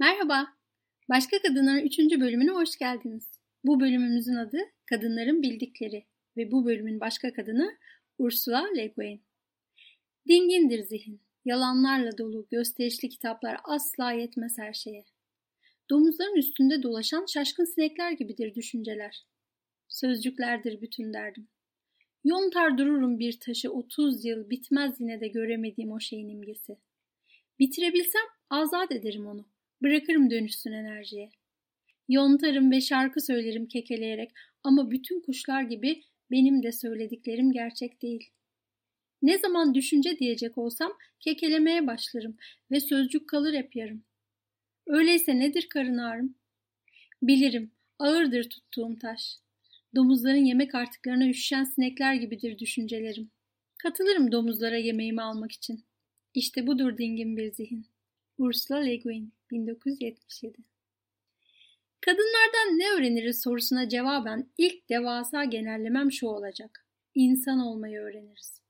Merhaba, Başka Kadınların 3. bölümüne hoş geldiniz. Bu bölümümüzün adı Kadınların Bildikleri ve bu bölümün başka kadını Ursula Le Guin. Dingindir zihin, yalanlarla dolu gösterişli kitaplar asla yetmez her şeye. Domuzların üstünde dolaşan şaşkın sinekler gibidir düşünceler. Sözcüklerdir bütün derdim. Yontar dururum bir taşı otuz yıl bitmez yine de göremediğim o şeyin imgesi. Bitirebilsem azat ederim onu. Bırakırım dönüşsün enerjiye. Yontarım ve şarkı söylerim kekeleyerek ama bütün kuşlar gibi benim de söylediklerim gerçek değil. Ne zaman düşünce diyecek olsam kekelemeye başlarım ve sözcük kalır hep yarım. Öyleyse nedir karın ağrım? Bilirim, ağırdır tuttuğum taş. Domuzların yemek artıklarına üşüşen sinekler gibidir düşüncelerim. Katılırım domuzlara yemeğimi almak için. İşte budur dingin bir zihin. Ursula Le Guin 1977 Kadınlardan ne öğreniriz sorusuna cevaben ilk devasa genellemem şu olacak. İnsan olmayı öğreniriz.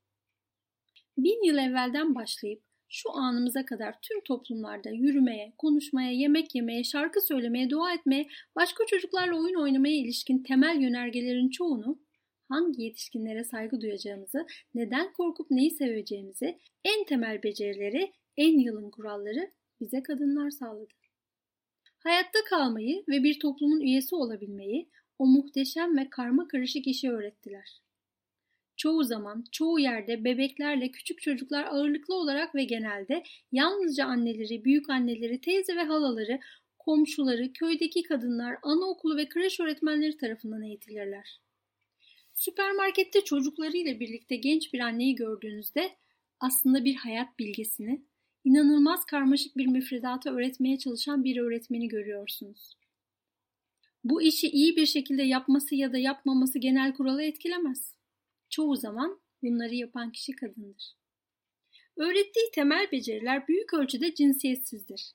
Bin yıl evvelden başlayıp şu anımıza kadar tüm toplumlarda yürümeye, konuşmaya, yemek yemeye, şarkı söylemeye, dua etmeye, başka çocuklarla oyun oynamaya ilişkin temel yönergelerin çoğunu hangi yetişkinlere saygı duyacağımızı, neden korkup neyi seveceğimizi, en temel becerileri, en yılın kuralları bize kadınlar sağladı. Hayatta kalmayı ve bir toplumun üyesi olabilmeyi o muhteşem ve karma karışık işi öğrettiler. Çoğu zaman, çoğu yerde bebeklerle küçük çocuklar ağırlıklı olarak ve genelde yalnızca anneleri, büyük anneleri, teyze ve halaları, komşuları, köydeki kadınlar, anaokulu ve kreş öğretmenleri tarafından eğitilirler. Süpermarkette çocuklarıyla birlikte genç bir anneyi gördüğünüzde aslında bir hayat bilgesini, inanılmaz karmaşık bir müfredatı öğretmeye çalışan bir öğretmeni görüyorsunuz. Bu işi iyi bir şekilde yapması ya da yapmaması genel kuralı etkilemez. Çoğu zaman bunları yapan kişi kadındır. Öğrettiği temel beceriler büyük ölçüde cinsiyetsizdir.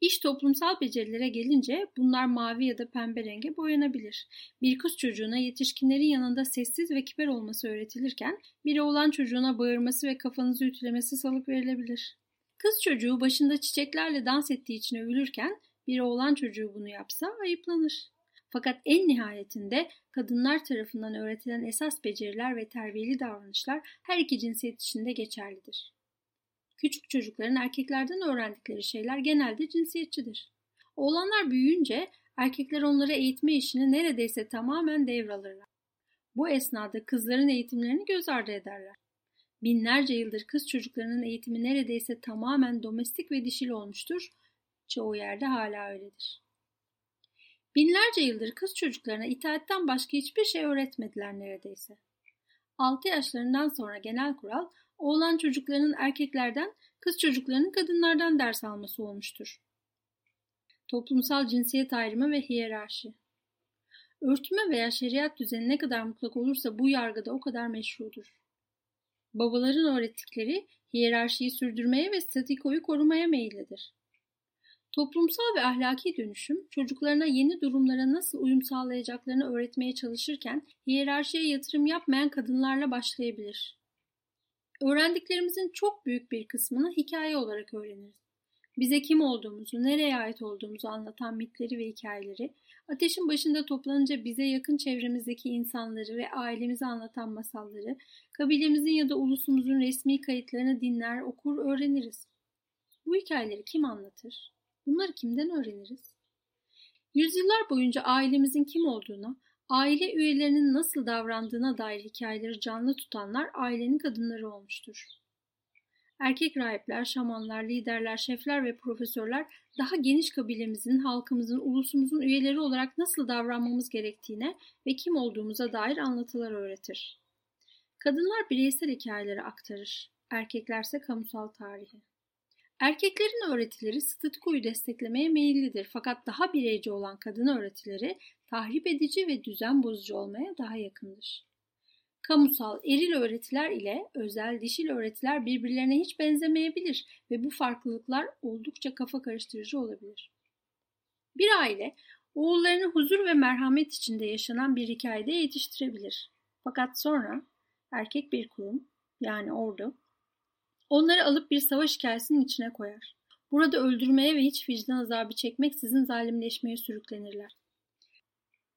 İş toplumsal becerilere gelince bunlar mavi ya da pembe renge boyanabilir. Bir kız çocuğuna yetişkinlerin yanında sessiz ve kibar olması öğretilirken bir oğlan çocuğuna bağırması ve kafanızı ütülemesi salık verilebilir. Kız çocuğu başında çiçeklerle dans ettiği için övülürken bir oğlan çocuğu bunu yapsa ayıplanır. Fakat en nihayetinde kadınlar tarafından öğretilen esas beceriler ve terbiyeli davranışlar her iki cinsiyet içinde geçerlidir. Küçük çocukların erkeklerden öğrendikleri şeyler genelde cinsiyetçidir. Oğlanlar büyüyünce erkekler onları eğitme işini neredeyse tamamen devralırlar. Bu esnada kızların eğitimlerini göz ardı ederler. Binlerce yıldır kız çocuklarının eğitimi neredeyse tamamen domestik ve dişil olmuştur. Çoğu yerde hala öyledir. Binlerce yıldır kız çocuklarına itaatten başka hiçbir şey öğretmediler neredeyse. 6 yaşlarından sonra genel kural oğlan çocuklarının erkeklerden, kız çocuklarının kadınlardan ders alması olmuştur. Toplumsal cinsiyet ayrımı ve hiyerarşi. Örtme veya şeriat düzeni ne kadar mutlak olursa bu yargıda o kadar meşrudur. Babaların öğrettikleri hiyerarşiyi sürdürmeye ve statikoyu korumaya meyillidir. Toplumsal ve ahlaki dönüşüm çocuklarına yeni durumlara nasıl uyum sağlayacaklarını öğretmeye çalışırken hiyerarşiye yatırım yapmayan kadınlarla başlayabilir. Öğrendiklerimizin çok büyük bir kısmını hikaye olarak öğreniriz. Bize kim olduğumuzu, nereye ait olduğumuzu anlatan mitleri ve hikayeleri, ateşin başında toplanınca bize yakın çevremizdeki insanları ve ailemizi anlatan masalları, kabilemizin ya da ulusumuzun resmi kayıtlarını dinler, okur, öğreniriz. Bu hikayeleri kim anlatır? Bunları kimden öğreniriz? Yüzyıllar boyunca ailemizin kim olduğuna, aile üyelerinin nasıl davrandığına dair hikayeleri canlı tutanlar ailenin kadınları olmuştur. Erkek rahipler, şamanlar, liderler, şefler ve profesörler daha geniş kabilemizin, halkımızın, ulusumuzun üyeleri olarak nasıl davranmamız gerektiğine ve kim olduğumuza dair anlatılar öğretir. Kadınlar bireysel hikayeleri aktarır, erkeklerse kamusal tarihi. Erkeklerin öğretileri statikoyu desteklemeye meyillidir fakat daha bireyci olan kadın öğretileri tahrip edici ve düzen bozucu olmaya daha yakındır. Kamusal eril öğretiler ile özel dişil öğretiler birbirlerine hiç benzemeyebilir ve bu farklılıklar oldukça kafa karıştırıcı olabilir. Bir aile oğullarını huzur ve merhamet içinde yaşanan bir hikayede yetiştirebilir. Fakat sonra erkek bir kurum yani ordu onları alıp bir savaş hikayesinin içine koyar. Burada öldürmeye ve hiç vicdan azabı çekmeksizin zalimleşmeye sürüklenirler.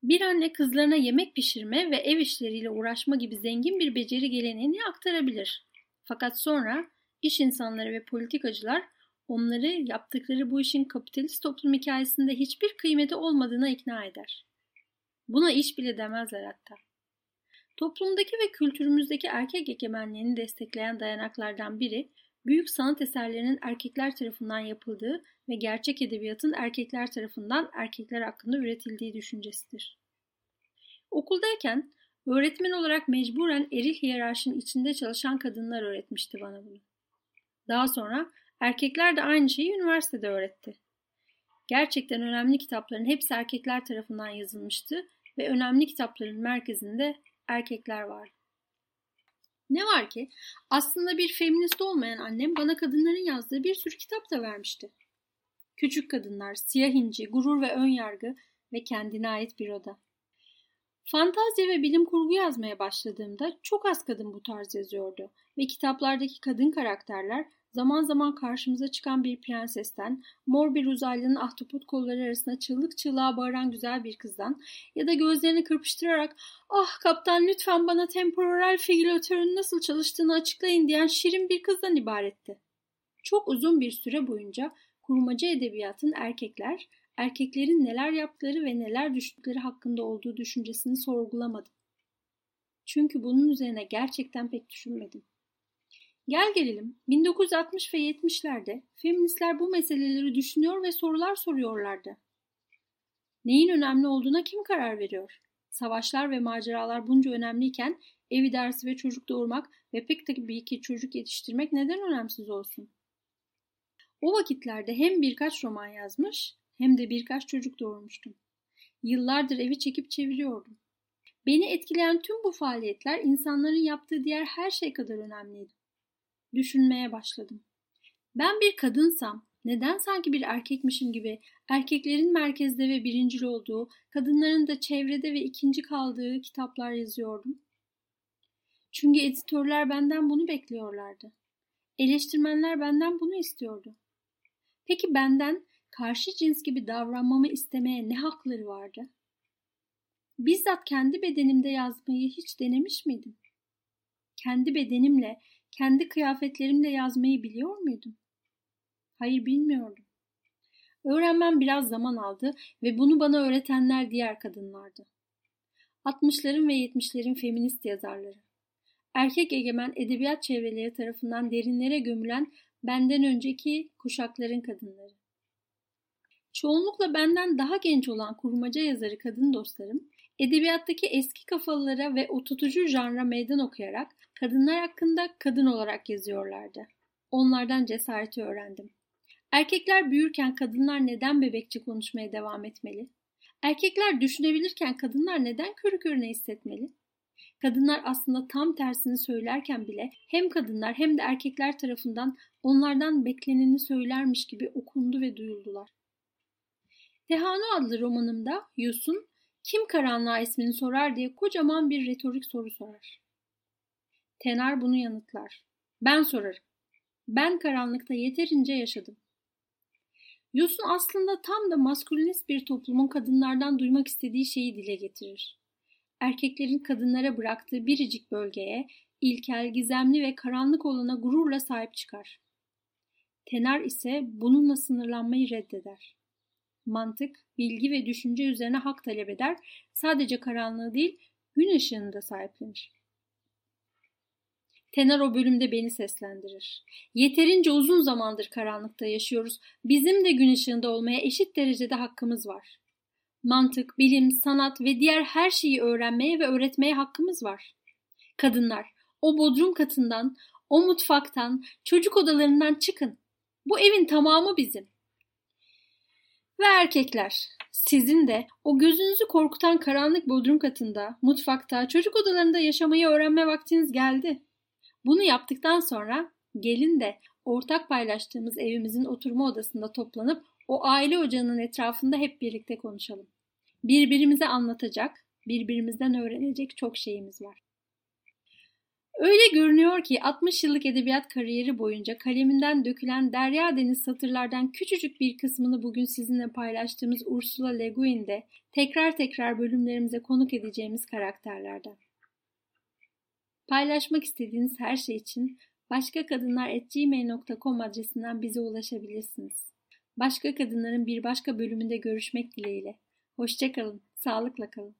Bir anne kızlarına yemek pişirme ve ev işleriyle uğraşma gibi zengin bir beceri geleneğini aktarabilir. Fakat sonra iş insanları ve politikacılar onları yaptıkları bu işin kapitalist toplum hikayesinde hiçbir kıymeti olmadığına ikna eder. Buna iş bile demezler hatta. Toplumdaki ve kültürümüzdeki erkek egemenliğini destekleyen dayanaklardan biri, büyük sanat eserlerinin erkekler tarafından yapıldığı ve gerçek edebiyatın erkekler tarafından erkekler hakkında üretildiği düşüncesidir. Okuldayken öğretmen olarak mecburen eril hiyerarşinin içinde çalışan kadınlar öğretmişti bana bunu. Daha sonra erkekler de aynı şeyi üniversitede öğretti. Gerçekten önemli kitapların hepsi erkekler tarafından yazılmıştı ve önemli kitapların merkezinde erkekler vardı. Ne var ki aslında bir feminist olmayan annem bana kadınların yazdığı bir sürü kitap da vermişti. Küçük Kadınlar, Siyah İnci, Gurur ve Önyargı ve Kendine Ait Bir Oda. Fantazya ve bilim kurgu yazmaya başladığımda çok az kadın bu tarz yazıyordu ve kitaplardaki kadın karakterler zaman zaman karşımıza çıkan bir prensesten, mor bir uzaylının ahtapot kolları arasında çığlık çığlığa bağıran güzel bir kızdan ya da gözlerini kırpıştırarak ''Ah kaptan lütfen bana temporal figülatörün nasıl çalıştığını açıklayın'' diyen şirin bir kızdan ibaretti. Çok uzun bir süre boyunca kurmaca edebiyatın erkekler, erkeklerin neler yaptıkları ve neler düştükleri hakkında olduğu düşüncesini sorgulamadım. Çünkü bunun üzerine gerçekten pek düşünmedim. Gel gelelim 1960 ve 70'lerde feministler bu meseleleri düşünüyor ve sorular soruyorlardı. Neyin önemli olduğuna kim karar veriyor? Savaşlar ve maceralar bunca önemliyken evi dersi ve çocuk doğurmak ve pek tabii ki çocuk yetiştirmek neden önemsiz olsun? O vakitlerde hem birkaç roman yazmış hem de birkaç çocuk doğurmuştum. Yıllardır evi çekip çeviriyordum. Beni etkileyen tüm bu faaliyetler insanların yaptığı diğer her şey kadar önemliydi. Düşünmeye başladım. Ben bir kadınsam neden sanki bir erkekmişim gibi erkeklerin merkezde ve birincil olduğu, kadınların da çevrede ve ikinci kaldığı kitaplar yazıyordum? Çünkü editörler benden bunu bekliyorlardı. Eleştirmenler benden bunu istiyordu. Peki benden karşı cins gibi davranmamı istemeye ne hakları vardı? Bizzat kendi bedenimde yazmayı hiç denemiş miydim? Kendi bedenimle, kendi kıyafetlerimle yazmayı biliyor muydum? Hayır bilmiyordum. Öğrenmem biraz zaman aldı ve bunu bana öğretenler diğer kadınlardı. 60'ların ve 70'lerin feminist yazarları. Erkek egemen edebiyat çevreleri tarafından derinlere gömülen benden önceki kuşakların kadınları. Çoğunlukla benden daha genç olan kurmaca yazarı kadın dostlarım, edebiyattaki eski kafalılara ve o tutucu janra meydan okuyarak kadınlar hakkında kadın olarak yazıyorlardı. Onlardan cesareti öğrendim. Erkekler büyürken kadınlar neden bebekçe konuşmaya devam etmeli? Erkekler düşünebilirken kadınlar neden körü körüne hissetmeli? Kadınlar aslında tam tersini söylerken bile hem kadınlar hem de erkekler tarafından onlardan bekleneni söylermiş gibi okundu ve duyuldular. Tehanu adlı romanımda Yusun kim karanlığa ismini sorar diye kocaman bir retorik soru sorar. Tenar bunu yanıtlar. Ben sorarım. Ben karanlıkta yeterince yaşadım. Yusun aslında tam da maskülinist bir toplumun kadınlardan duymak istediği şeyi dile getirir. Erkeklerin kadınlara bıraktığı biricik bölgeye, ilkel, gizemli ve karanlık olana gururla sahip çıkar. Tenar ise bununla sınırlanmayı reddeder mantık, bilgi ve düşünce üzerine hak talep eder, sadece karanlığı değil, gün ışığını da sahiplenir. Tenar o bölümde beni seslendirir. Yeterince uzun zamandır karanlıkta yaşıyoruz. Bizim de gün ışığında olmaya eşit derecede hakkımız var. Mantık, bilim, sanat ve diğer her şeyi öğrenmeye ve öğretmeye hakkımız var. Kadınlar, o bodrum katından, o mutfaktan, çocuk odalarından çıkın. Bu evin tamamı bizim. Ve erkekler, sizin de o gözünüzü korkutan karanlık bodrum katında, mutfakta, çocuk odalarında yaşamayı öğrenme vaktiniz geldi. Bunu yaptıktan sonra gelin de ortak paylaştığımız evimizin oturma odasında toplanıp o aile ocağının etrafında hep birlikte konuşalım. Birbirimize anlatacak, birbirimizden öğrenecek çok şeyimiz var. Öyle görünüyor ki 60 yıllık edebiyat kariyeri boyunca kaleminden dökülen derya deniz satırlardan küçücük bir kısmını bugün sizinle paylaştığımız Ursula Le Guin de tekrar tekrar bölümlerimize konuk edeceğimiz karakterlerden. Paylaşmak istediğiniz her şey için başkakadınlar.gmail.com adresinden bize ulaşabilirsiniz. Başka Kadınların bir başka bölümünde görüşmek dileğiyle. Hoşçakalın, sağlıkla kalın.